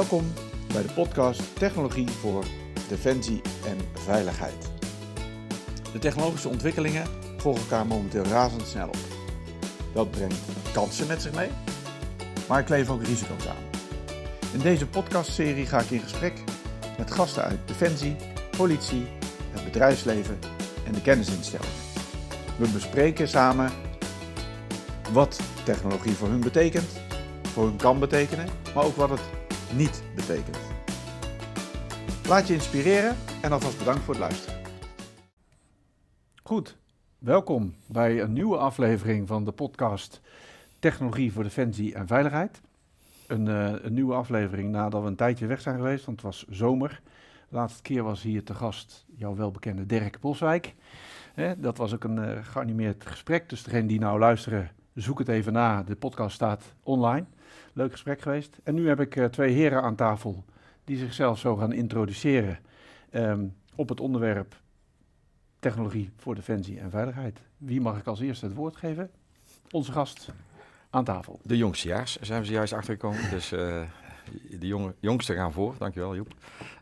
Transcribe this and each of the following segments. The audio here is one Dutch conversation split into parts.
Welkom bij de podcast Technologie voor Defensie en Veiligheid. De technologische ontwikkelingen volgen elkaar momenteel razendsnel op. Dat brengt kansen met zich mee, maar ik ook risico's aan. In deze podcastserie ga ik in gesprek met gasten uit Defensie, politie, het bedrijfsleven en de kennisinstellingen. We bespreken samen wat technologie voor hun betekent, voor hun kan betekenen, maar ook wat het niet betekent. Laat je inspireren en alvast bedankt voor het luisteren. Goed, welkom bij een nieuwe aflevering van de podcast Technologie voor Defensie en Veiligheid. Een, uh, een, nieuwe aflevering nadat we een tijdje weg zijn geweest, want het was zomer. De laatste keer was hier te gast jouw welbekende Dirk Boswijk. Dat was ook een uh, geanimeerd gesprek, dus degene die nou luisteren, zoek het even na. De podcast staat online. Leuk gesprek geweest. En nu heb ik uh, twee heren aan tafel die zichzelf zo gaan introduceren um, op het onderwerp technologie voor defensie en veiligheid. Wie mag ik als eerste het woord geven? Onze gast aan tafel. De jongstejaars zijn we zojuist achtergekomen, dus uh, de jonge, jongsten gaan voor. Dankjewel Joep.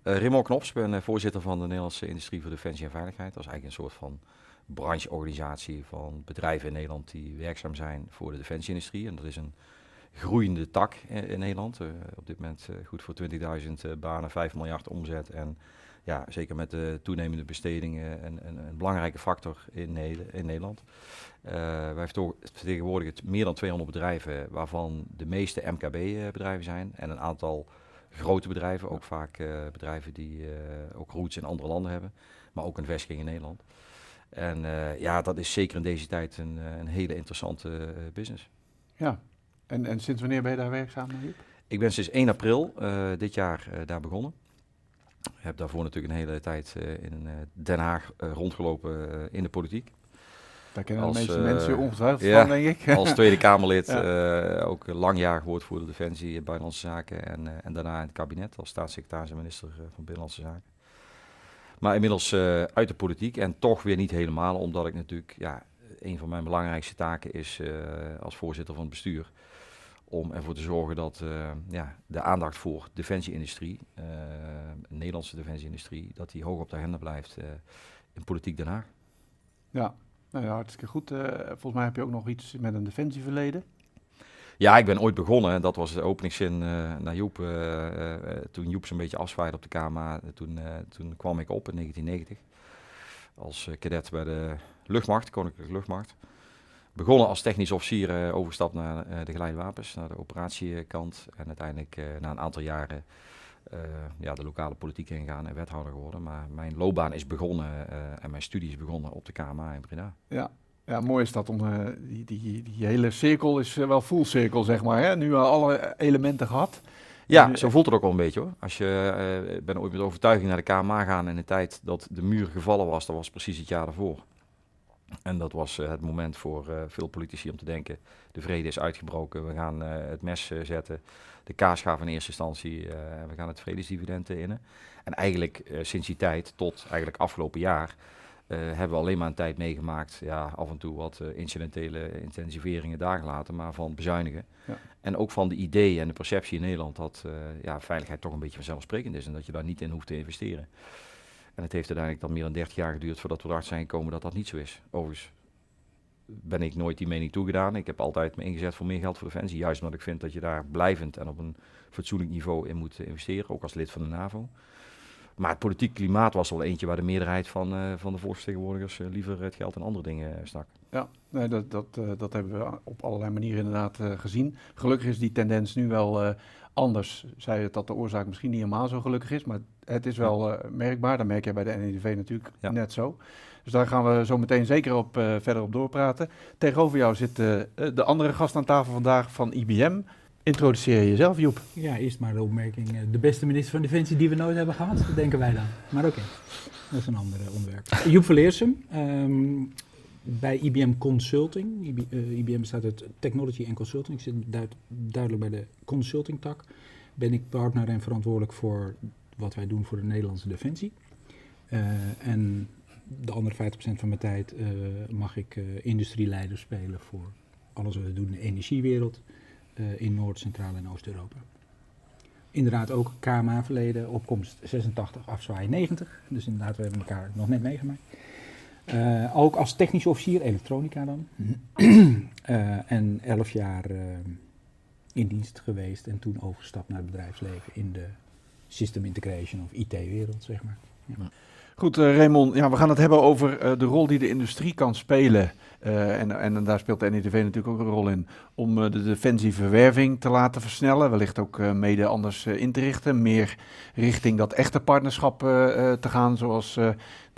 Uh, Knops, ik ben voorzitter van de Nederlandse Industrie voor Defensie en Veiligheid. Dat is eigenlijk een soort van brancheorganisatie van bedrijven in Nederland die werkzaam zijn voor de defensieindustrie. En dat is een groeiende tak in, in Nederland. Uh, op dit moment uh, goed voor 20.000 uh, banen, 5 miljard omzet. En ja, zeker met de toenemende bestedingen een, een, een belangrijke factor in, in Nederland. wij vertegenwoordigen meer dan 200 bedrijven, waarvan de meeste MKB-bedrijven zijn. En een aantal grote bedrijven, ook vaak bedrijven die ook roots in andere landen hebben. Maar ook een vestiging in Nederland. En ja, dat is zeker in deze tijd een, een hele interessante business. Ja, en, en sinds wanneer ben je daar werkzaam, Joep? Ik ben sinds 1 april uh, dit jaar uh, daar begonnen. Ik heb daarvoor natuurlijk een hele tijd uh, in Den Haag rondgelopen in de politiek. Daar kennen als, de meeste mensen ongetwijfeld ja, van, denk ik. Als Tweede Kamerlid, ja. ook langjarig woordvoerder Defensie, Buitenlandse Zaken en, en daarna in het kabinet als staatssecretaris en minister van Binnenlandse Zaken. Maar inmiddels uit de politiek en toch weer niet helemaal, omdat ik natuurlijk, ja, een van mijn belangrijkste taken is als voorzitter van het bestuur om ervoor te zorgen dat uh, ja, de aandacht voor defensieindustrie, uh, Nederlandse defensieindustrie, dat die hoog op de agenda blijft uh, in politiek Den Haag. Ja, nou ja hartstikke goed. volgens mij heb je ook nog iets met een defensieverleden. Ja, ik ben ooit begonnen, dat was de openingszin naar Joep, toen Joep zo'n beetje afzwaaide op de KMA, toen, toen kwam ik op in 1990 als cadet bij de luchtmacht, Koninklijke Luchtmacht begonnen als technisch officier, uh, overgestapt naar uh, de geleide wapens, naar de operatiekant. En uiteindelijk uh, na een aantal jaren ja, de lokale politiek ingaan en wethouder geworden. Maar mijn loopbaan is begonnen en mijn studie is begonnen op de KMA in Breda. Ja, ja mooi is dat. Om, die, die, die hele cirkel is wel full cirkel, zeg maar. Hè? Nu alle elementen gehad. Ja, nu, zo voelt het ook wel een beetje hoor. Als je ben ooit met overtuiging naar de KMA gaan in de tijd dat de muur gevallen was, dat was precies het jaar daarvoor. En dat was uh, het moment voor uh, veel politici om te denken: de vrede is uitgebroken, we gaan uh, het mes zetten, de kaasgaaf in eerste instantie, we gaan het vredesdividend innen. En eigenlijk sinds die tijd tot eigenlijk afgelopen jaar hebben we alleen maar een tijd meegemaakt, ja, af en toe wat incidentele intensiveringen daar gelaten, maar van bezuinigen. Ja. En ook van de ideeën en de perceptie in Nederland dat ja, veiligheid toch een beetje vanzelfsprekend is en dat je daar niet in hoeft te investeren. En het heeft uiteindelijk dan meer dan 30 jaar geduurd voordat we erachter zijn gekomen dat dat niet zo is. Overigens ben ik nooit die mening toegedaan. Ik heb altijd me ingezet voor meer geld voor Defensie. Juist omdat ik vind dat je daar blijvend en op een fatsoenlijk niveau in moet investeren. Ook als lid van de NAVO. Maar het politiek klimaat was wel eentje waar de meerderheid van, uh, van de volksvertegenwoordigers uh, liever het geld en andere dingen uh, stak. Ja, nee, dat, dat, dat hebben we op allerlei manieren inderdaad gezien. Gelukkig is die tendens nu wel anders. Zei het dat de oorzaak misschien niet helemaal zo gelukkig is, maar het is wel uh, merkbaar. Dat merk je bij de NEDV natuurlijk ja. net zo. Dus daar gaan we zo meteen zeker op, uh, verder op doorpraten. Tegenover jou zit uh, de andere gast aan tafel vandaag van IBM. Introduceer jezelf, Joep. Ja, eerst maar de opmerking. de beste minister van Defensie die we nooit hebben gehad, denken wij dan. Maar oké, dat is een ander onderwerp. Joep Verleersum, um, bij IBM Consulting. IB, IBM staat uit Technology en Consulting. Ik zit duid, duidelijk bij de consulting tak. Ben ik partner en verantwoordelijk voor wat wij doen voor de Nederlandse Defensie. En de andere 50% van mijn tijd mag ik uh, industrieleider spelen voor alles wat we doen in de energiewereld in Noord-, Centraal- en Oost-Europa. inderdaad ook KMA-verleden, opkomst 86, afzwaai 90. Dus inderdaad, we hebben elkaar nog net meegemaakt. Uh, ook als technisch officier, elektronica dan. uh, en elf jaar in dienst geweest en toen overgestapt naar het bedrijfsleven in de system integration of IT-wereld, zeg maar. Ja. Goed, Raymond, ja, we gaan het hebben over de rol die de industrie kan spelen uh, en, en, daar speelt de NITV natuurlijk ook een rol in om uh, de defensieverwerving te laten versnellen. Wellicht ook mede anders in te richten. Meer richting dat echte partnerschap te gaan, zoals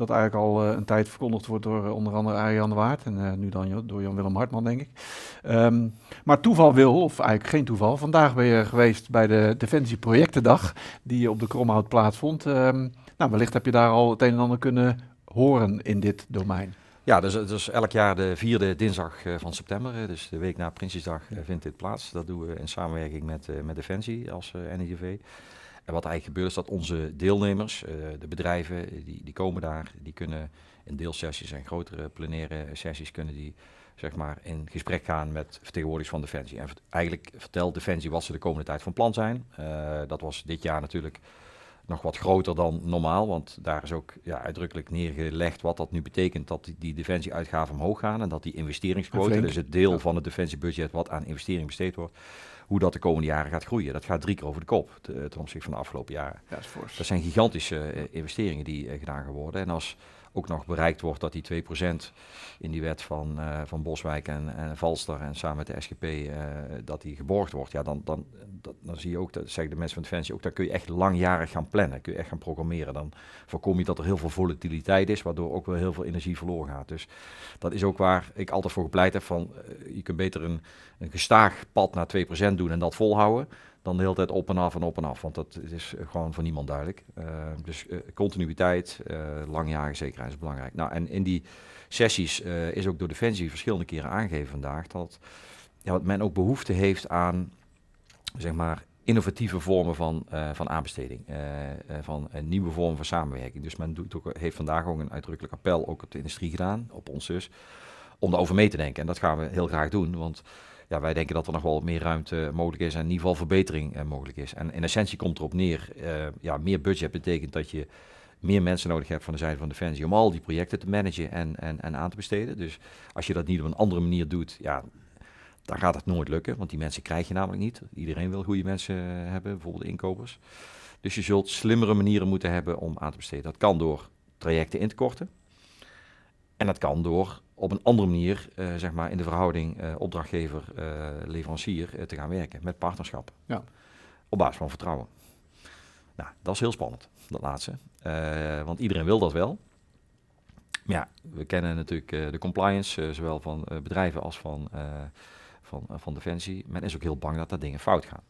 dat eigenlijk al een tijd verkondigd wordt door onder andere Arjan Waard. En nu dan door Jan-Willem Hartman, denk ik. Um, maar toeval wil, of eigenlijk geen toeval, vandaag ben je geweest bij de Defensieprojectendag die op de Kromhout plaatsvond. Um, nou, wellicht heb je daar al het een en ander kunnen horen in dit domein. Ja, dus, dus elk jaar de vierde dinsdag van september, dus de week na Prinsjesdag, vindt dit plaats. Dat doen we in samenwerking met, met Defensie als NIDV. En wat eigenlijk gebeurt is dat onze deelnemers, de bedrijven, die, die komen daar, die kunnen in deelsessies en grotere plenaire sessies kunnen die zeg maar, in gesprek gaan met vertegenwoordigers van Defensie. En eigenlijk vertelt Defensie wat ze de komende tijd van plan zijn. dat was dit jaar natuurlijk nog wat groter dan normaal. Want daar is ook ja, uitdrukkelijk neergelegd wat dat nu betekent dat die, die defensieuitgaven omhoog gaan. En dat die investeringsquote, dus het deel van het defensiebudget wat aan investering besteed wordt, hoe dat de komende jaren gaat groeien. Dat gaat drie keer over de kop ten opzichte van de afgelopen jaren. Ja, dat, dat, zijn gigantische uh, investeringen die uh, gedaan gaan worden. En als ook nog bereikt wordt dat die 2% in die wet van, uh, van Boswijk en, en Valster en samen met de SGP, uh, dat die geborgd wordt, ja, dan, dan, dat, dan zie je ook, dat zeggen de mensen van Defensie, ook dan kun je echt langjarig gaan plannen, kun je echt gaan programmeren. Dan voorkom je dat er heel veel volatiliteit is, waardoor ook wel heel veel energie verloren gaat. Dus dat is ook waar ik altijd voor gepleit heb van, uh, je kunt beter een, een gestaag pad naar 2% doen en dat volhouden, dan de hele tijd op en af en op en af. Want dat is gewoon voor niemand duidelijk. Uh, dus uh, continuïteit, uh, langjarige zekerheid is belangrijk. Nou, en in die sessies is ook door Defensie verschillende keren aangegeven vandaag dat ja, wat men ook behoefte heeft aan, zeg maar, innovatieve vormen van, van aanbesteding, van een nieuwe vormen van samenwerking. Dus men doet ook, heeft vandaag ook een uitdrukkelijk appel ook op de industrie gedaan, op ons dus, om daarover mee te denken. En dat gaan we heel graag doen, want ja, wij denken dat er nog wel meer ruimte mogelijk is en in ieder geval verbetering uh, mogelijk is. En in essentie komt erop neer, uh, ja, meer budget betekent dat je meer mensen nodig hebt van de zijde van Defensie om al die projecten te managen en, en, en aan te besteden. Dus als je dat niet op een andere manier doet, ja, dan gaat het nooit lukken, want die mensen krijg je namelijk niet. Iedereen wil goede mensen eh, hebben, bijvoorbeeld inkopers. Dus je zult slimmere manieren moeten hebben om aan te besteden. Dat kan door trajecten in te korten. En dat kan door op een andere manier, uh, zeg maar, in de verhouding uh, opdrachtgever-leverancier uh, te gaan werken met partnerschap. Ja. Op basis van vertrouwen. Nou, dat is heel spannend, dat laatste. want iedereen wil dat wel. Maar ja, we kennen natuurlijk de compliance, zowel van bedrijven als van, van, van Defensie. Men is ook heel bang dat dat dingen fout gaan.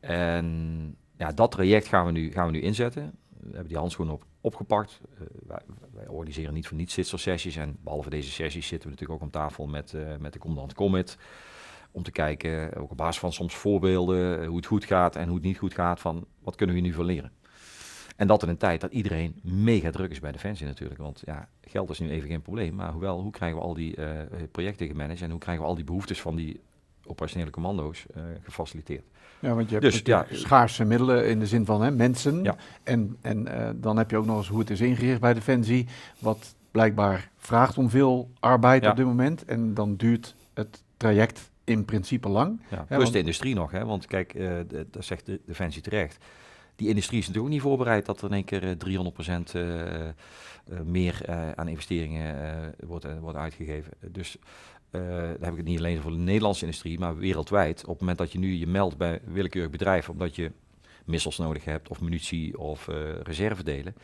En ja, dat traject gaan we nu, gaan we nu inzetten we hebben die handschoenen op, opgepakt. Uh, wij, wij, organiseren niet voor niets dit sessies. En behalve deze sessies zitten we natuurlijk ook om tafel met, uh, met de commandant Commit. Om te kijken, ook op basis van soms voorbeelden, hoe het goed gaat en hoe het niet goed gaat, van wat kunnen we nu van leren. En dat in een tijd dat iedereen mega druk is bij Defensie natuurlijk. Want ja, geld is nu even geen probleem. Maar hoewel, hoe krijgen we al die projecten gemanaged en hoe krijgen we al die behoeftes van die operationele commando's gefaciliteerd. Ja, want je hebt dus, ja, schaarse middelen in de zin van hè, mensen. Ja. En, en uh, dan heb je ook nog eens hoe het is ingericht bij Defensie. Wat blijkbaar vraagt om veel arbeid ja. op dit moment. En dan duurt het traject in principe lang. Ja, plus de industrie nog. Hè? Want kijk, uh, de, dat zegt de Defensie terecht. Die industrie is natuurlijk ook niet voorbereid dat er in één keer 300% meer aan investeringen wordt, wordt uitgegeven. Dus uh, dan heb ik het niet alleen voor de Nederlandse industrie, maar wereldwijd. Op het moment dat je nu je meldt bij een willekeurig bedrijf, omdat je missiles nodig hebt, of munitie, of uh, reservedelen.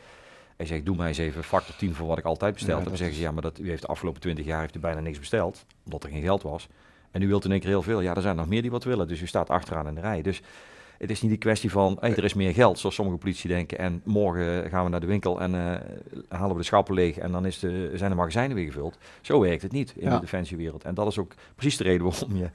En je zegt, doe mij eens even factor 10 voor wat ik altijd besteld ja, heb. Dan zeggen ze, ja, maar dat, u heeft de afgelopen 20 jaar heeft u bijna niks besteld, omdat er geen geld was. En u wilt in één keer heel veel. Ja, er zijn nog meer die wat willen, dus u staat achteraan in de rij. Dus het is niet die kwestie van, hey, er is meer geld, zoals sommige politie denken. En morgen gaan we naar de winkel en uh, halen we de schappen leeg en dan is de, zijn de magazijnen weer gevuld. Zo werkt het niet in ja. de defensiewereld. En dat is ook precies de reden waarom je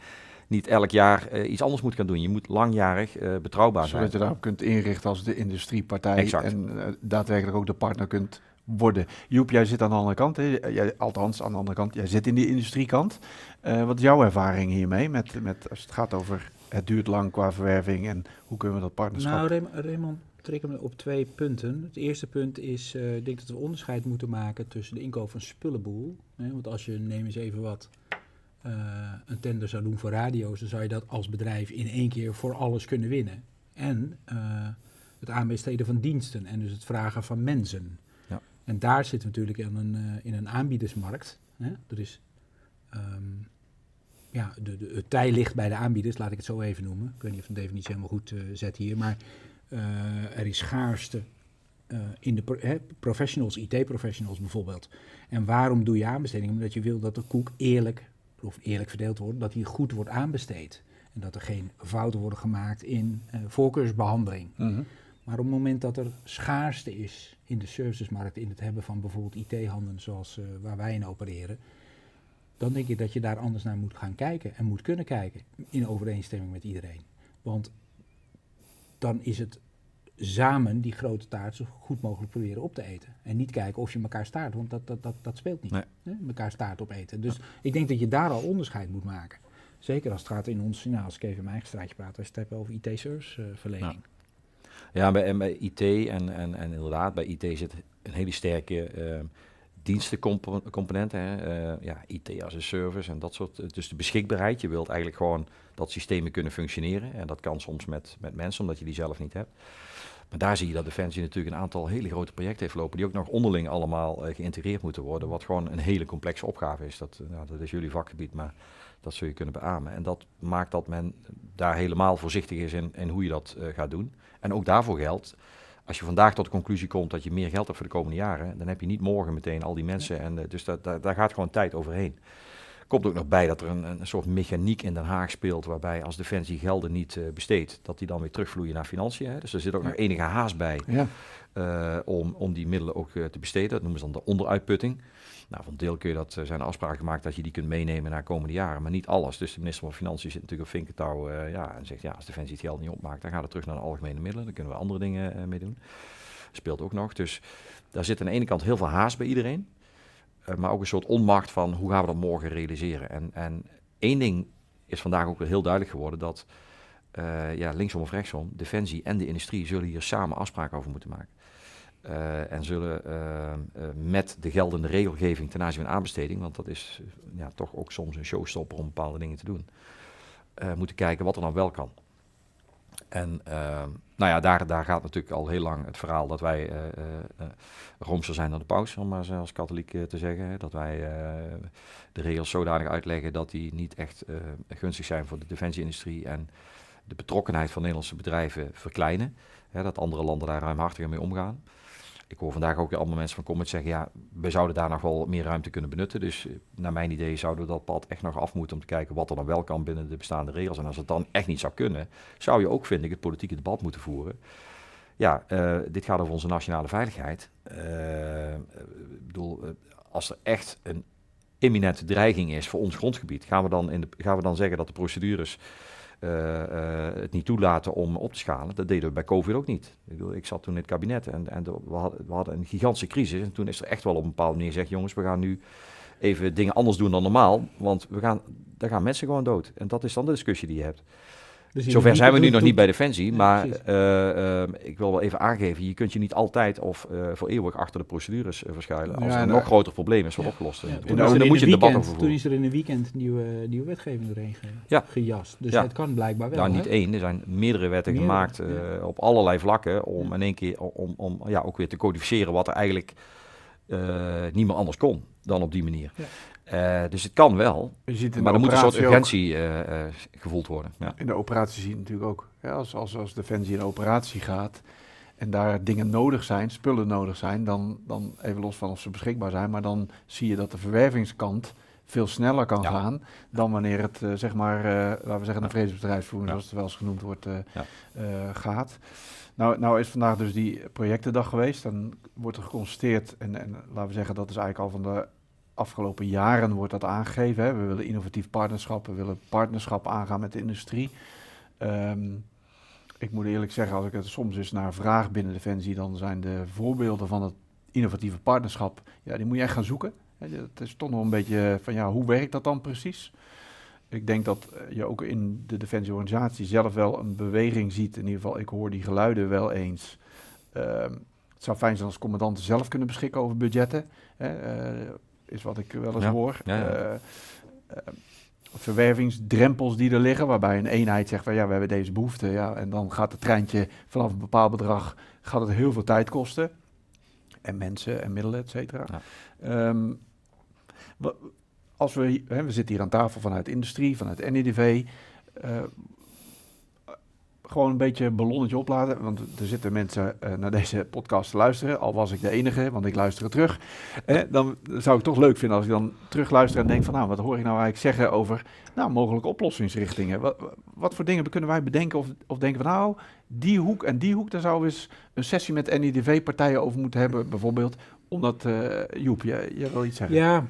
niet elk jaar uh, iets anders moet gaan doen. Je moet langjarig uh, betrouwbaar zijn. Zodat je daarop kunt inrichten als de industriepartij exact. en daadwerkelijk ook de partner kunt worden. Joep, jij zit aan de andere kant, hè? Jij, althans aan de andere kant, jij zit in die industriekant. wat is jouw ervaring hiermee met, met, als het gaat over het duurt lang qua verwerving en hoe kunnen we dat partnerschap... Nou, Raymond, trek hem op twee punten. Het eerste punt is, uh, ik denk dat we onderscheid moeten maken tussen de inkoop van spullenboel. Hè, want als je, neem eens even wat, uh, een tender zou doen voor radio's, dan zou je dat als bedrijf in één keer voor alles kunnen winnen. En het aanbesteden van diensten en dus het vragen van mensen. En daar zitten we natuurlijk in een, in een aanbiedersmarkt. Hè. Is, um, ja, de, de, het tij ligt bij de aanbieders, laat ik het zo even noemen. Ik weet niet of de definitie helemaal goed uh, zet hier, maar uh, er is schaarste in de pro professionals, IT-professionals bijvoorbeeld. En waarom doe je aanbestedingen? Omdat je wil dat de koek eerlijk, of eerlijk verdeeld wordt, dat die goed wordt aanbesteed. En dat er geen fouten worden gemaakt in voorkeursbehandeling. Mm -hmm. Maar op het moment dat er schaarste is in de servicesmarkt, in het hebben van bijvoorbeeld IT-handen zoals waar wij in opereren, dan denk ik dat je daar anders naar moet gaan kijken en moet kunnen kijken in overeenstemming met iedereen. Want dan is het samen die grote taart zo goed mogelijk proberen op te eten. En niet kijken of je elkaar staart, want dat, dat, dat, dat speelt niet. Nee. Hè? Elkaar staart opeten. Dus ik denk dat je daar al onderscheid moet maken. Zeker als het gaat in ons, nou, als ik even in mijn eigen straatje praat, als je het hebt over IT-serviceverlening. Ja. Ja, bij, bij IT en, en, en inderdaad, bij IT zit een hele sterke uh, dienstencomponenten. Hè? Uh, ja, IT als een service en dat soort. Dus de beschikbaarheid. Je wilt eigenlijk gewoon dat systemen kunnen functioneren. En dat kan soms met, met mensen, omdat je die zelf niet hebt. Maar daar zie je dat Defensie natuurlijk een aantal hele grote projecten heeft lopen, die ook nog onderling allemaal uh, geïntegreerd moeten worden, wat gewoon een hele complexe opgave is. Dat, uh, nou, dat is jullie vakgebied, maar dat zul je kunnen beamen. En dat maakt dat men daar helemaal voorzichtig is in, in hoe je dat uh, gaat doen. En ook daarvoor geldt, als je vandaag tot de conclusie komt dat je meer geld hebt voor de komende jaren, dan heb je niet morgen meteen al die mensen. En, dus dat, dat, daar gaat gewoon tijd overheen komt ook nog bij dat er een, een soort mechaniek in Den Haag speelt, waarbij als Defensie gelden niet uh, besteedt, dat die dan weer terugvloeien naar financiën. Hè. Dus er zit ook nog enige haast bij ja. uh, om, om die middelen ook uh, te besteden. Dat noemen ze dan de onderuitputting. Nou, van deel kun je dat, zijn afspraken gemaakt dat je die kunt meenemen naar komende jaren, maar niet alles. Dus de minister van Financiën zit natuurlijk op vinkentouw ja, en zegt ja, als Defensie het geld niet opmaakt, dan gaat het terug naar de algemene middelen. Dan kunnen we andere dingen mee doen. Speelt ook nog. Dus daar zit aan de ene kant heel veel haast bij iedereen. Uh, maar ook een soort onmacht van hoe gaan we dat morgen realiseren. En, en één ding is vandaag ook weer heel duidelijk geworden dat uh, ja, linksom of rechtsom, Defensie en de industrie zullen hier samen afspraken over moeten maken. Uh, en zullen met de geldende regelgeving ten aanzien van aanbesteding, want dat is ja, toch ook soms een showstopper om bepaalde dingen te doen, moeten kijken wat er dan wel kan. En uh, nou ja, daar, daar gaat natuurlijk al heel lang het verhaal dat wij uh, zijn dan de paus, om maar als katholiek te zeggen. Dat wij de regels zodanig uitleggen dat die niet echt gunstig zijn voor de defensieindustrie en de betrokkenheid van Nederlandse bedrijven verkleinen. Hè, dat andere landen daar ruimhartiger mee omgaan ik hoor vandaag ook allemaal mensen van Comet zeggen, ja, we zouden daar nog wel meer ruimte kunnen benutten. Dus eh, naar mijn idee zouden we dat pad echt nog af moeten om te kijken wat er dan wel kan binnen de bestaande regels. En als het dan echt niet zou kunnen, zou je ook, vind ik, het politieke debat moeten voeren. Ja, uh, dit gaat over onze nationale veiligheid. Uh, ik bedoel, als er echt een imminente dreiging is voor ons grondgebied, gaan we dan, in gaan we dan zeggen dat de procedures het niet toelaten om op te schalen. Dat deden we bij COVID ook niet. Ik, bedoel, ik zat toen in het kabinet en, en we, hadden, we, hadden, een gigantische crisis. En toen is er echt wel op een bepaalde manier gezegd: jongens, we gaan nu even dingen anders doen dan normaal. Want we gaan, daar gaan mensen gewoon dood. En dat is dan de discussie die je hebt. Dus Zover zijn we nu nog niet bij Defensie, maar uh, uh, ik wil wel even aangeven, je kunt je niet altijd of uh, voor eeuwig achter de procedures verschuilen als ja, er een nog groter probleem is voor opgelost. Ja, toen, dan, dan moet je een debat over. Toen is er in een weekend nieuwe, nieuwe wetgeving doorheen ge, ja. gejast, dus het kan blijkbaar wel. Nou, niet één, er zijn meerdere wetten meerdere, gemaakt op allerlei vlakken om in één keer om, om ja, ook weer te codificeren wat er eigenlijk niet meer anders kon dan op die manier. Uh, dus het kan wel, maar er moet een soort urgentie uh, uh, gevoeld worden. Ja. In de operatie zie je natuurlijk ook. Ja, als, als, als Defensie in operatie gaat en daar dingen nodig zijn, spullen nodig zijn, dan, dan even los van of ze beschikbaar zijn, maar dan zie je dat de verwervingskant veel sneller kan ja. gaan dan wanneer het, zeg maar, laten we zeggen, een vredesbedrijfsvoering, zoals het wel eens genoemd wordt, gaat. Nou, nou is vandaag dus die projectendag geweest. Dan wordt er geconstateerd, en, en laten we zeggen, dat is eigenlijk al van de afgelopen jaren wordt dat aangegeven. Hè. We willen innovatief partnerschap, we willen partnerschap aangaan met de industrie. Um, ik moet eerlijk zeggen, als ik het soms eens naar vraag binnen Defensie, dan zijn de voorbeelden van het innovatieve partnerschap, ja, die moet je echt gaan zoeken. Het is toch nog een beetje van, ja, hoe werkt dat dan precies? ik denk dat eh, je ook in de defensieorganisatie zelf wel een beweging ziet. In ieder geval, ik hoor die geluiden wel eens. Ehm, het zou fijn zijn als commandanten zelf kunnen beschikken over budgetten. Hè, eh, is wat ik wel eens Ja, hoor. ja. Eh, eh, verwervingsdrempels die er liggen, waarbij een eenheid zegt van ja, we hebben deze behoefte. Ja, en dan gaat het treintje vanaf een bepaald bedrag, gaat het heel veel tijd kosten. En mensen en middelen, et cetera. Ja. Ehm, als we, hè, we zitten hier aan tafel vanuit industrie, vanuit NEDV. eh, gewoon een beetje een ballonnetje opladen. Want er zitten mensen eh, naar deze podcast te luisteren. Al was ik de enige, want ik luister het terug. Eh, dan zou ik toch leuk vinden als ik dan terugluister en denk van... nou, wat hoor ik nou eigenlijk zeggen over nou, mogelijke oplossingsrichtingen? Wat, wat voor dingen kunnen wij bedenken of, of denken we nou... die hoek en die hoek, daar zouden we eens een sessie met NIDV-partijen over moeten hebben bijvoorbeeld. Omdat, eh, Joep, jij wil iets zeggen. Ja,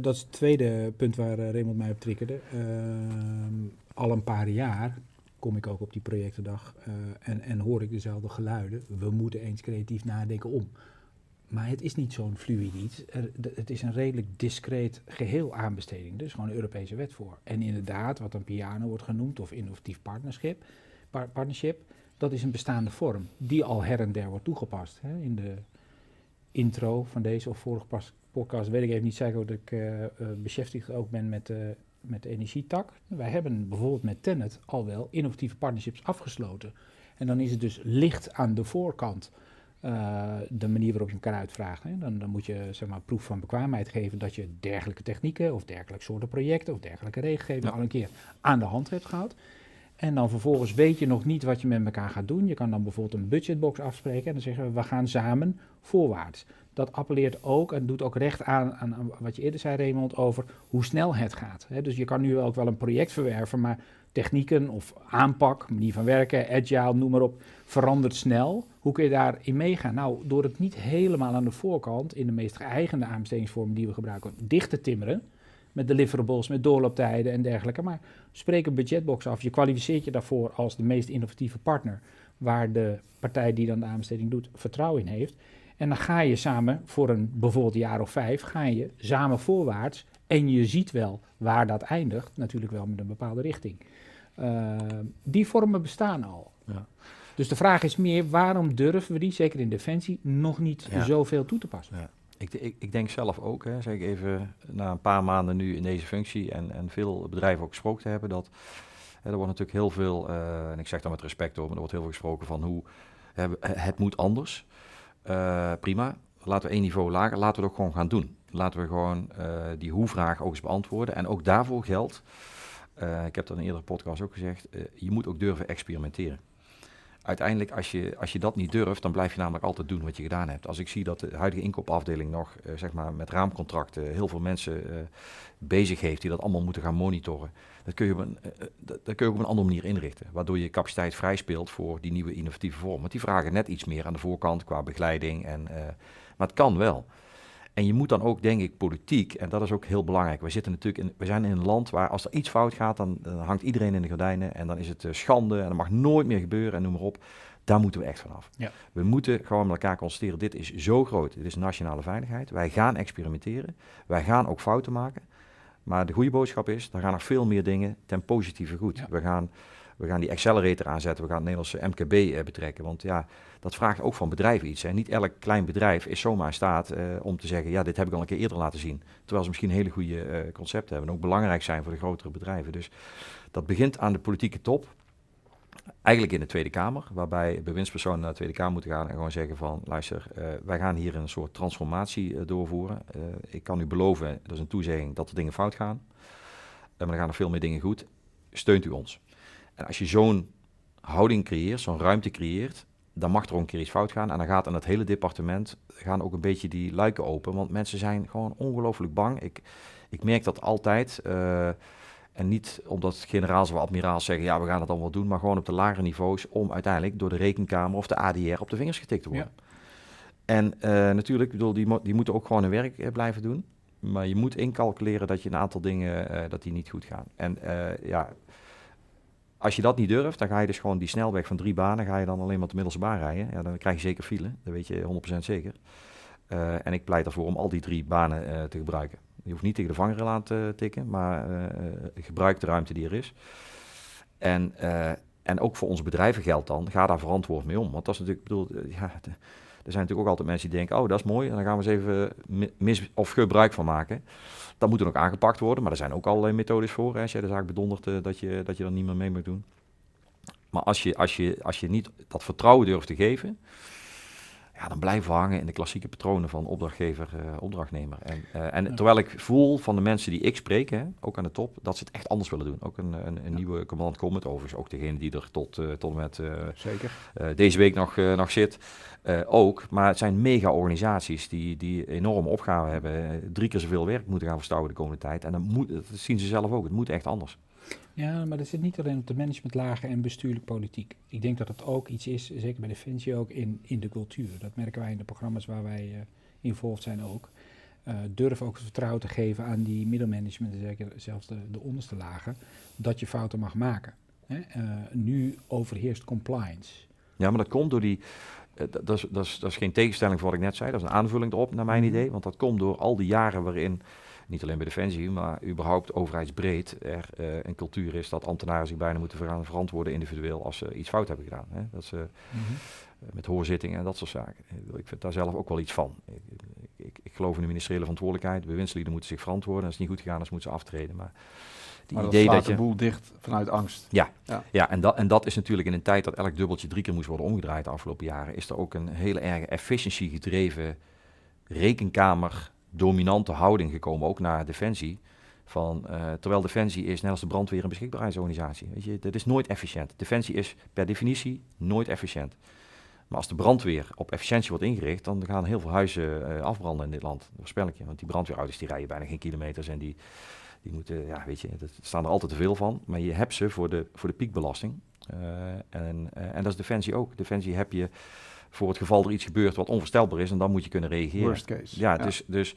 dat is het tweede punt waar Raymond mij op triggerde. Ehm, al een paar jaar kom ik ook op die projectendag eh, en, en hoor ik dezelfde geluiden. We moeten eens creatief nadenken om. Maar het is niet zo'n fluid iets. De- het is een redelijk discreet geheel aanbesteding. Dus gewoon een Europese wet voor. En inderdaad, wat een piano wordt genoemd, of innovatief partnership, par- dat is een bestaande vorm. Die al her en der wordt toegepast. Hè, in de intro van deze of vorige podcast weet ik even niet zeker dat ik eh, beschäftigd ook ben met, eh, met de energietak. Wij hebben bijvoorbeeld met Tennet al wel innovatieve partnerships afgesloten. En dan is het dus licht aan de voorkant eh, de manier waarop je elkaar uitvraagt. Hè. Dan, dan moet je zeg maar, proef van bekwaamheid geven dat je dergelijke technieken of dergelijke soorten projecten of dergelijke regelgeving Ja. al een keer aan de hand hebt gehad. En dan vervolgens weet je nog niet wat je met elkaar gaat doen. Je kan dan bijvoorbeeld een budgetbox afspreken en dan zeggen we, we gaan samen voorwaarts. Dat appelleert ook en doet ook recht aan, aan, wat je eerder zei, Raymond, over hoe snel het gaat. Dus je kan nu ook wel een project verwerven, maar technieken of aanpak, manier van werken, agile, noem maar op, verandert snel. Hoe kun je daarin meegaan? Nou, door het niet helemaal aan de voorkant, in de meest geëigende aanbestedingsvormen die we gebruiken, dicht te timmeren, met deliverables, met doorlooptijden en dergelijke. Maar spreek een budgetbox af. Je kwalificeert je daarvoor als de meest innovatieve partner, waar de partij die dan de aanbesteding doet vertrouwen in heeft. En dan ga je samen voor een bijvoorbeeld jaar of vijf, ga je samen voorwaarts. En je ziet wel waar dat eindigt, natuurlijk wel met een bepaalde richting. Uh, die vormen bestaan al. Ja. Dus de vraag is meer, waarom durven we die, zeker in defensie, nog niet Ja. zoveel toe te passen? Ja. Ik, ik, ik denk zelf ook, hè, zeg ik even, na een paar maanden nu in deze functie en, en veel bedrijven ook gesproken te hebben, dat hè, er wordt natuurlijk heel veel, uh, en ik zeg dat met respect hoor, maar er wordt heel veel gesproken van hoe hè, het moet anders. Uh, prima, laten we één niveau lager, laten we het ook gewoon gaan doen. Laten we gewoon die hoe-vraag ook eens beantwoorden. En ook daarvoor geldt, ik heb dat in een eerdere podcast ook gezegd, je moet ook durven experimenteren uiteindelijk, als je, als je dat niet durft, dan blijf je namelijk altijd doen wat je gedaan hebt. Als ik zie dat de huidige inkoopafdeling nog, uh, zeg maar, met raamcontracten heel veel mensen uh, bezig heeft die dat allemaal moeten gaan monitoren, dat kun, je op een, uh, dat, kun je op een andere manier inrichten. Waardoor je capaciteit vrij speelt voor die nieuwe innovatieve vorm. Want die vragen net iets meer aan de voorkant qua begeleiding. En, maar het kan wel. En je moet dan ook, denk ik, politiek, en dat is ook heel belangrijk. We, zitten natuurlijk in, we zijn in een land waar als er iets fout gaat, dan, dan hangt iedereen in de gordijnen. En dan is het uh, schande en dat mag nooit meer gebeuren en noem maar op. Daar moeten we echt vanaf. Ja. We moeten gewoon met elkaar constateren, dit is zo groot, dit is nationale veiligheid. Wij gaan experimenteren, wij gaan ook fouten maken. Maar de goede boodschap is, er gaan nog veel meer dingen ten positieve goed. Ja. We, gaan, we gaan die accelerator aanzetten, we gaan het Nederlandse MKB uh, betrekken. Want ja, dat vraagt ook van bedrijven iets. Hè. Niet elk klein bedrijf is zomaar in staat uh, om te zeggen, ja, dit heb ik al een keer eerder laten zien. Terwijl ze misschien hele goede uh, concepten hebben en ook belangrijk zijn voor de grotere bedrijven. Dus dat begint aan de politieke top. Eigenlijk in de Tweede Kamer, waarbij bewindspersonen naar de Tweede Kamer moeten gaan en gewoon zeggen van, luister, wij gaan hier een soort transformatie doorvoeren. Ik kan u beloven, dat is een toezegging, dat er dingen fout gaan. maar er gaan er veel meer dingen goed. Steunt u ons. En als je zo'n houding creëert, zo'n ruimte creëert, dan mag er ook een keer iets fout gaan. En dan gaat aan het hele departement gaan ook een beetje die luiken open. Want mensen zijn gewoon ongelooflijk bang. Ik, ik merk dat altijd. Uh, en niet omdat generaals of admiraals zeggen, ja, we gaan het allemaal doen. Maar gewoon op de lagere niveaus om uiteindelijk door de rekenkamer of de ADR op de vingers getikt te worden. Ja. En uh, natuurlijk, bedoel, die, mo die moeten ook gewoon hun werk uh, blijven doen. Maar je moet incalculeren dat je een aantal dingen, dat die niet goed gaan. En ja, als je dat niet durft, dan ga je dus gewoon die snelweg van drie banen, ga je dan alleen maar de middelste baan rijden. Ja, dan krijg je zeker file, dat weet je 100% zeker. Uh, en ik pleit ervoor om al die drie banen uh, te gebruiken. Je hoeft niet tegen de vangrail aan te tikken, maar uh, gebruik de ruimte die er is. En, en ook voor onze bedrijven geldt dan, ga daar verantwoord mee om. Want dat is natuurlijk, bedoel, ja, zijn natuurlijk ook altijd mensen die denken, oh dat is mooi, en dan gaan we eens even mis of gebruik van maken. Dat moet dan ook aangepakt worden, maar er zijn ook allerlei methodes voor. Hè, als jij de zaak bedondert, uh, dat, je, dat je er niet meer mee moet doen. Maar als je, als, je, als je niet dat vertrouwen durft te geven, ja, dan blijven we hangen in de klassieke patronen van opdrachtgever, uh, opdrachtnemer. En, uh, en terwijl ik voel van de mensen die ik spreek, hè, ook aan de top, dat ze het echt anders willen doen. Ook een, een, een ja. nieuwe command comment overigens, ook degene die er tot, uh, tot en met Zeker. deze week nog, nog zit, ook. Maar het zijn mega organisaties die, die enorme opgaven hebben, drie keer zoveel werk moeten gaan verstouwen de komende tijd. En moet, dat zien ze zelf ook, het moet echt anders. Ja, maar dat zit niet alleen op de managementlagen en bestuurlijk politiek. Ik denk dat het ook iets is, zeker bij Defensie ook, in, in de cultuur. Dat merken wij in de programma's waar wij uh, involved zijn ook. Uh, durf ook vertrouwen te geven aan die middelmanagement, zeker zelfs de, de onderste lagen, dat je fouten mag maken. Hè? Uh, nu overheerst compliance. Ja, maar dat komt door die. Dat is, dat, is, dat is geen tegenstelling voor wat ik net zei, dat is een aanvulling erop, naar mijn idee. Want dat komt door al die jaren waarin niet alleen bij Defensie, maar überhaupt overheidsbreed er uh, een cultuur is dat ambtenaren zich bijna moeten ver verantwoorden individueel als ze iets fout hebben gedaan. Hè? Dat ze mm -hmm. uh, met hoorzittingen en dat soort zaken. Ik vind daar zelf ook wel iets van. Ik, ik, ik geloof in de ministeriële verantwoordelijkheid. Bewindslieden moeten zich verantwoorden. Als het niet goed gegaan is, moeten ze aftreden. Maar die maar idee dat, je de boel dicht vanuit angst. Ja, ja. ja en, dat, en dat is natuurlijk in een tijd dat elk dubbeltje drie keer moest worden omgedraaid de afgelopen jaren, is er ook een hele erge efficiency gedreven rekenkamer dominante houding gekomen, ook naar Defensie. Van, uh, terwijl Defensie is, net als de brandweer, een beschikbaarheidsorganisatie. Weet je, dat is nooit efficiënt. Defensie is per definitie nooit efficiënt. Maar als de brandweer op efficiëntie wordt ingericht, dan gaan heel veel huizen uh, afbranden in dit land. Dat voorspel ik je. Want die brandweerauto's die rijden bijna geen kilometers en die, die moeten, ja, weet je, er staan er altijd te veel van. Maar je hebt ze voor de, voor de piekbelasting. Uh, en, en dat is Defensie ook. Defensie heb je voor het geval er iets gebeurt wat onvoorstelbaar is en dan moet je kunnen reageren. Worst case. Ja, Dus, dus,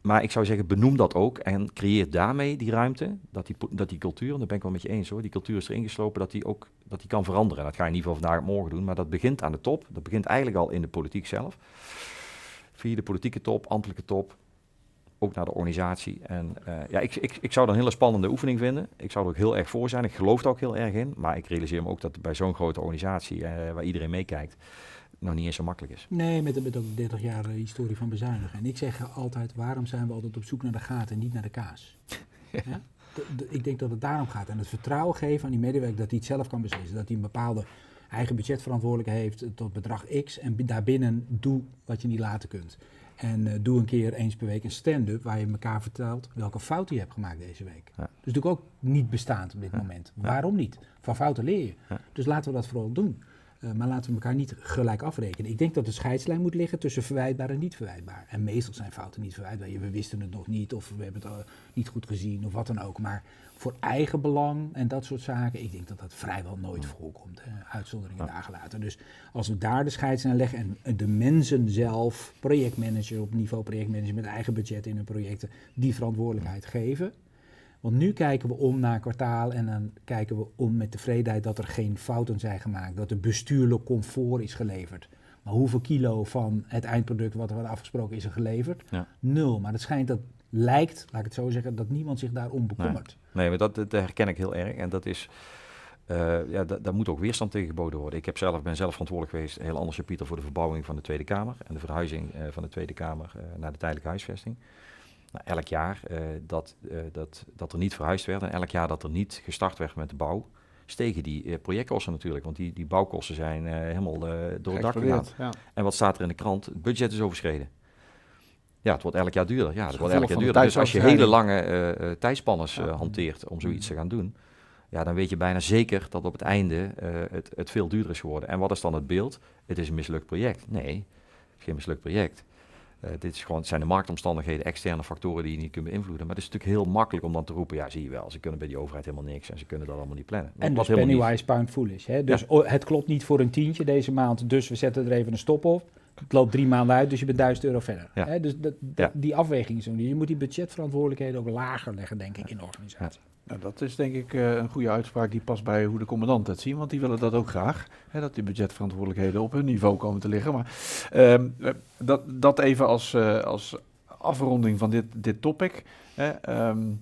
maar ik zou zeggen, benoem dat ook en creëer daarmee die ruimte, dat die, dat die cultuur, en daar ben ik wel met je eens hoor, die cultuur is erin geslopen, dat die ook dat die kan veranderen. Dat ga je in ieder geval vandaag morgen doen, maar dat begint aan de top. Dat begint eigenlijk al in de politiek zelf. Via de politieke top, ambtelijke top, ook naar de organisatie. En uh, ja, ik, ik, ik zou dat een hele spannende oefening vinden. Ik zou er ook heel erg voor zijn. Ik geloof er ook heel erg in. Maar ik realiseer me ook dat bij zo'n grote organisatie, uh, waar iedereen meekijkt, nog niet eens zo makkelijk is. Nee, met, met ook 30 jaar historie van bezuinigen. En ik zeg altijd, waarom zijn we altijd op zoek naar de gaten en niet naar de kaas? ja? Ik denk dat het daarom gaat. En het vertrouwen geven aan die medewerker dat hij het zelf kan beslissen. Dat hij een bepaalde eigen budgetverantwoordelijkheid heeft tot bedrag X. En daarbinnen doe wat je niet laten kunt. En uh, doe een keer eens per week een stand-up waar je elkaar vertelt welke fout je hebt gemaakt deze week. Ja. Dus natuurlijk ook niet bestaand op dit ja. moment. Waarom niet? Van fouten leer je. Dus laten we dat vooral doen. Uh, maar laten we elkaar niet gelijk afrekenen. Ik denk dat de scheidslijn moet liggen tussen verwijtbaar en niet verwijtbaar. En meestal zijn fouten niet verwijtbaar. We wisten het nog niet of we hebben het uh, niet goed gezien of wat dan ook. Maar voor eigen belang en dat soort zaken, ik denk dat dat vrijwel nooit voorkomt. Hè. Uitzonderingen ja. dagen later. Dus als we daar de scheidslijn leggen en de mensen zelf, projectmanager op niveau projectmanager met eigen budget in hun projecten, die verantwoordelijkheid geven. Want nu kijken we om naar kwartaal en dan kijken we om met tevredenheid dat er geen fouten zijn gemaakt, dat er bestuurlijk comfort is geleverd. Maar hoeveel kilo van het eindproduct wat er wordt afgesproken is er geleverd? Ja. Nul. Maar het schijnt dat lijkt, laat ik het zo zeggen, dat niemand zich daarom bekommert. Nee, nee maar dat, dat herken ik heel erg. En dat is, uh, ja, daar moet ook weerstand tegen geboden worden. Ik heb zelf, ben zelf verantwoordelijk geweest, heel anders Pieter, voor de verbouwing van de Tweede Kamer en de verhuizing uh, van de Tweede Kamer uh, naar de tijdelijke huisvesting. Nou, elk jaar dat, dat, dat er niet verhuisd werd en elk jaar dat er niet gestart werd met de bouw, stegen die projectkosten natuurlijk. Want die, die bouwkosten zijn helemaal door het dak gegaan. Ja. En wat staat er in de krant? Het budget is overschreden. Ja, het wordt elk jaar duurder. Ja, het wordt elk jaar duurder. Dus als je hele lange tijdspannes uh, hanteert om zoiets te gaan doen, ja, dan weet je bijna zeker dat op het einde het, het veel duurder is geworden. En wat is dan het beeld? Het is een mislukt project. Nee, het is geen mislukt project. Dit is gewoon, zijn de marktomstandigheden, externe factoren die je niet kunt beïnvloeden. Maar het is natuurlijk heel makkelijk om dan te roepen, ja zie je wel, ze kunnen bij die overheid helemaal niks en ze kunnen dat allemaal niet plannen. En dus pennywise pound foolish. Hè? Dus ja. het klopt niet voor een tientje deze maand, dus we zetten er even een stop op het loopt drie maanden uit, dus je bent 1000 euro verder. Ja. Hè? Dus dat, dat, ja. die afweging is Je moet die budgetverantwoordelijkheden ook lager leggen, denk ik, in de organisatie. Nou, dat is denk ik uh, een goede uitspraak die past bij hoe de commandant het ziet, want die willen dat ook graag. Hè, dat die budgetverantwoordelijkheden op hun niveau komen te liggen. Maar uh, dat, dat even als, uh, als afronding van dit, dit topic. Hè, ehm,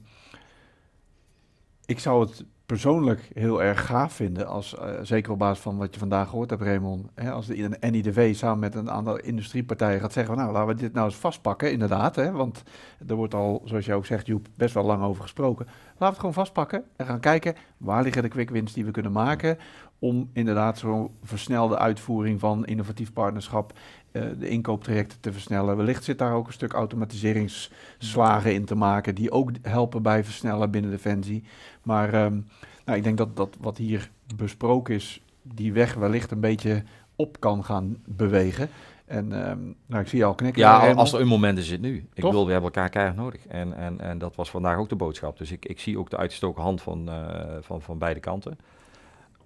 ik zou het persoonlijk heel erg gaaf vinden, als, eh, zeker op basis van wat je vandaag gehoord hebt, Raymond, hè, als de NIDV samen met een aantal industriepartijen gaat zeggen, nou laten we dit nou eens vastpakken, inderdaad, hè, want er wordt al, zoals je ook zegt, Joep, best wel lang over gesproken. Laten we het gewoon vastpakken en gaan kijken, waar liggen de quick wins die we kunnen maken om inderdaad zo'n versnelde uitvoering van innovatief partnerschap, uh, de inkooptrajecten te versnellen. Wellicht zit daar ook een stuk automatiseringsslagen in te maken, die ook helpen bij versnellen binnen Defensie. Maar um, nou, ik denk dat, dat wat hier besproken is, die weg wellicht een beetje op kan gaan bewegen. En um, nou, ik zie je al knikken. Ja, als er een moment is, het nu. Ik wil, we hebben elkaar keihard nodig. En, en, en dat was vandaag ook de boodschap. Dus ik, ik zie ook de uitgestoken hand van, uh, van, van beide kanten.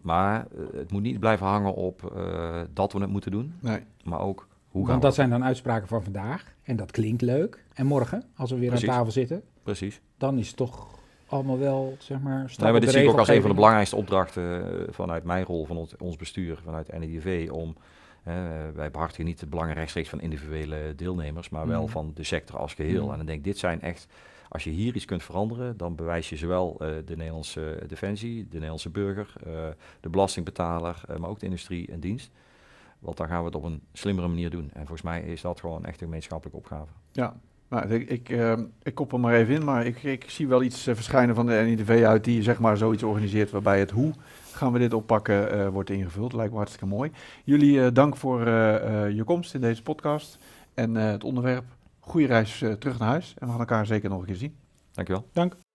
Maar uh, het moet niet blijven hangen op uh, dat we het moeten doen. Nee. Maar ook hoe Want dat zijn dan uitspraken van vandaag. En dat klinkt leuk. En morgen, als we weer Precies. aan tafel zitten, Precies. dan is het toch allemaal wel, zeg maar, Nee, maar dit zie ik ook als een van de belangrijkste opdrachten eh, vanuit mijn rol, van ons, ons bestuur, vanuit NIDV, om, eh, wij behartigen niet de belangen rechtstreeks van individuele deelnemers, maar wel Mhm. van de sector als geheel. Mhm. En dan denk ik, dit zijn echt, als je hier iets kunt veranderen, dan bewijs je zowel eh, de Nederlandse defensie, de Nederlandse burger, de belastingbetaler, maar ook de industrie en dienst. Want dan gaan we het op een slimmere manier doen. En volgens mij is dat gewoon echt een gemeenschappelijke opgave. Ja, nou, ik, ik, ik koppel maar even in, maar ik, ik zie wel iets eh, verschijnen van de NIDV uit die zeg maar zoiets organiseert waarbij het hoe gaan we dit oppakken eh, wordt ingevuld. Lijkt me hartstikke mooi. Jullie eh, dank voor eh, eh, je komst in deze podcast en eh, het onderwerp. Goede reis terug naar huis en we gaan elkaar zeker nog een keer zien. Dankjewel. Dank.